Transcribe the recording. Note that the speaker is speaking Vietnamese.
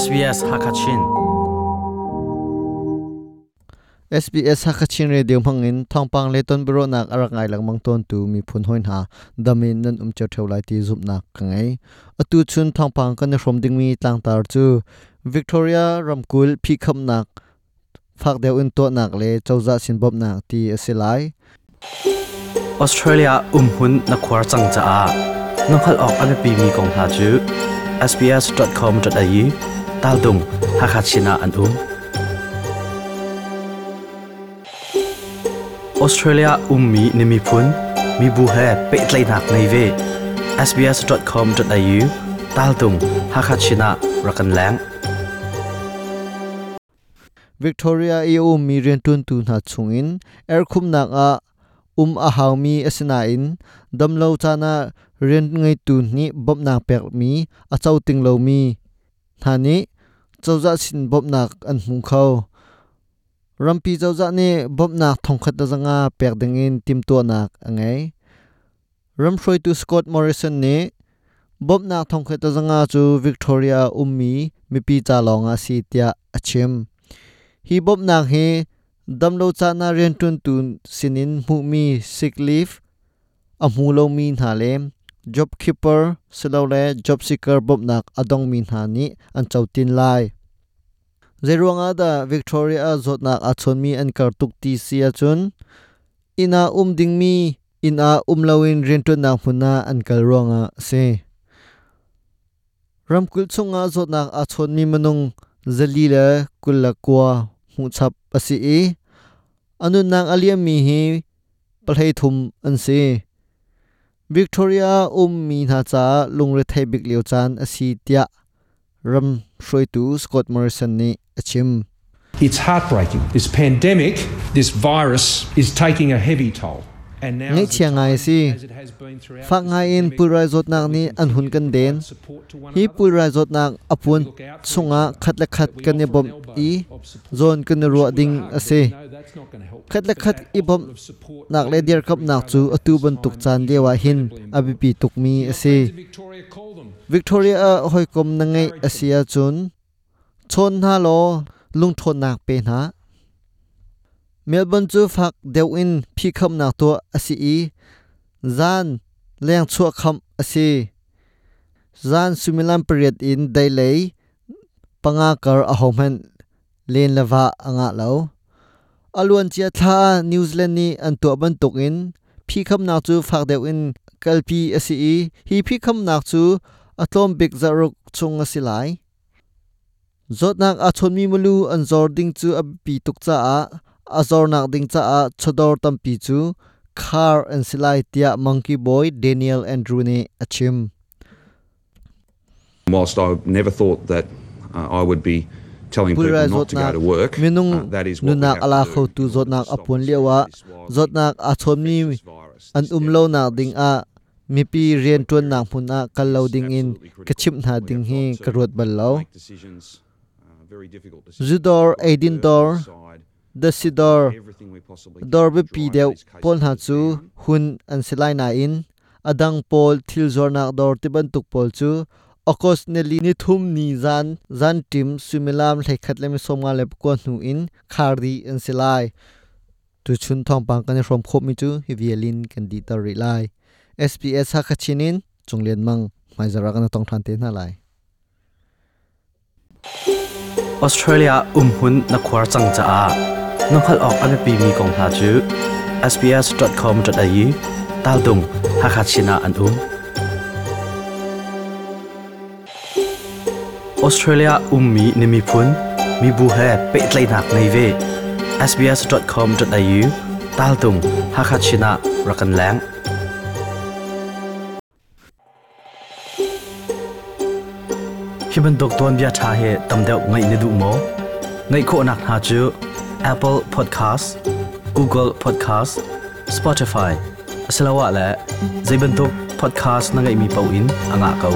SBS Hakachin SBS Hakachin Radio mangin thongpang le ton bro nak arangai lang mang ton tu mi phun hoin ha damin nan um chaw theu lai ti zup nak kangai atu chun thongpang kan rom ding mi tlang tar chu Victoria Ramkul phi kham nak phak deu in to nak le chawza sin bob nak ti asilai Australia umhun na khwar chang cha a nokhal ok ame pi mi kong ha chu sbs.com.au taldung dung sina an um Australia ummi nimi phun mi bu he pe tlai nak nei ve sbs.com.au taldung dung sina à, rakan lang. Victoria EU mi rian tun tu na chungin er khum nak a um a haumi asina in damlo chana rian ngai tu ni bop na pek mi, a chau ting lo mi thani chawza sin bob nak an hmung kho. Rampi chawza ni bob nak thongkhat da zanga pek ding in tim to nak angai ram shroi tu Scott Morrison ni bob nak thongkhat da zanga chu Victoria ummi, mipi cha longa si tia achim hi bob nak hi damlo cha na rian tun tun sinin mu mi sick leave a mu lo mi na lem job keeper silole job seeker bopnak adong min hani an chautin lai. Zeruanga da, victoria zot achon mi, an kartuk ti si chun ina um ding mi, ina um lawin na huna an kalronga se ramkul chunga zot achon mi manung zalila kulakwa kulla hu chap asi e anu nang aliam mi hi, palhei thum an se victoria um mi na cha lungre thai bik leo chan asi tia ram shroi tu scott morrison ni achim It's heartbreaking. This pandemic, this virus, is taking a heavy toll. Ngai the chia ngai si this ngai in pulrai zot nak ni an hun kan den hi pulrai zot nak apun chunga khat la khat kan ne bom i zon kan ro ding ase khat la khat i bom nak le der kap nak chu atu ban tuk chan dewa hin abipi tuk mi ase victoria a hoi kom na ngai asia chun. Chon ha lo lung thon nak pe na melbourne chu phak deu in phi kham nak to asi i. Zan leng chua kham ase zan sumilam period in dailei panga kar a homen len lava anga lo. Alwan chia tha new zealand ni an to ban tuk in. Phi kham nak chu phak deu in kalpi asi i. Hi phi kham nak chu atlom big zaruk chung asilai zot nak a chon mi mulu an zor ding chu a pi tuk cha a a zor nak ding cha a chodor tam pi chu khar an silai tia monkey boy daniel andrew ne achim. Whilst I never thought that uh, I would be telling people not to go to work, minung uh, that is what have ala kho do tu to stop apun lewa. virus, zotnak a this virus, an umlo nak ding a mi pi rian tuan nak phun a kal lo ding in ka chim na ding hi ka rot bal lo. zudor aidin dor the sidor dor be pi deu pol ha chu hun an silai na in adang pol thil zor nak dor ti ban tuk pol chu okos ne li ni thum ni zan zan tim sumilam hlei khat lem somnga le ko nu in khardi an silai tu chun thong pang kan rom khop mi chu hi violin kan di tar ri lai sps ha khachinin chunglen mang mai zara kan tong than te na lai. Australia umhun na khwar chang cha a nokhal ok ame pi mi kong ha chu sbs.com.au tal dung hakachina an um Australia ummi nimi phun mi bu he pe tlai nak nei ve sbs.com.au tal dung hakachina rakan lang himan dokton bia tha he tamdeu ngai ne du mo ngai kho nak ha chu apple podcast, google podcast, spotify asalawa la zaibantuk podcast na ngay mi pauin ang akaw.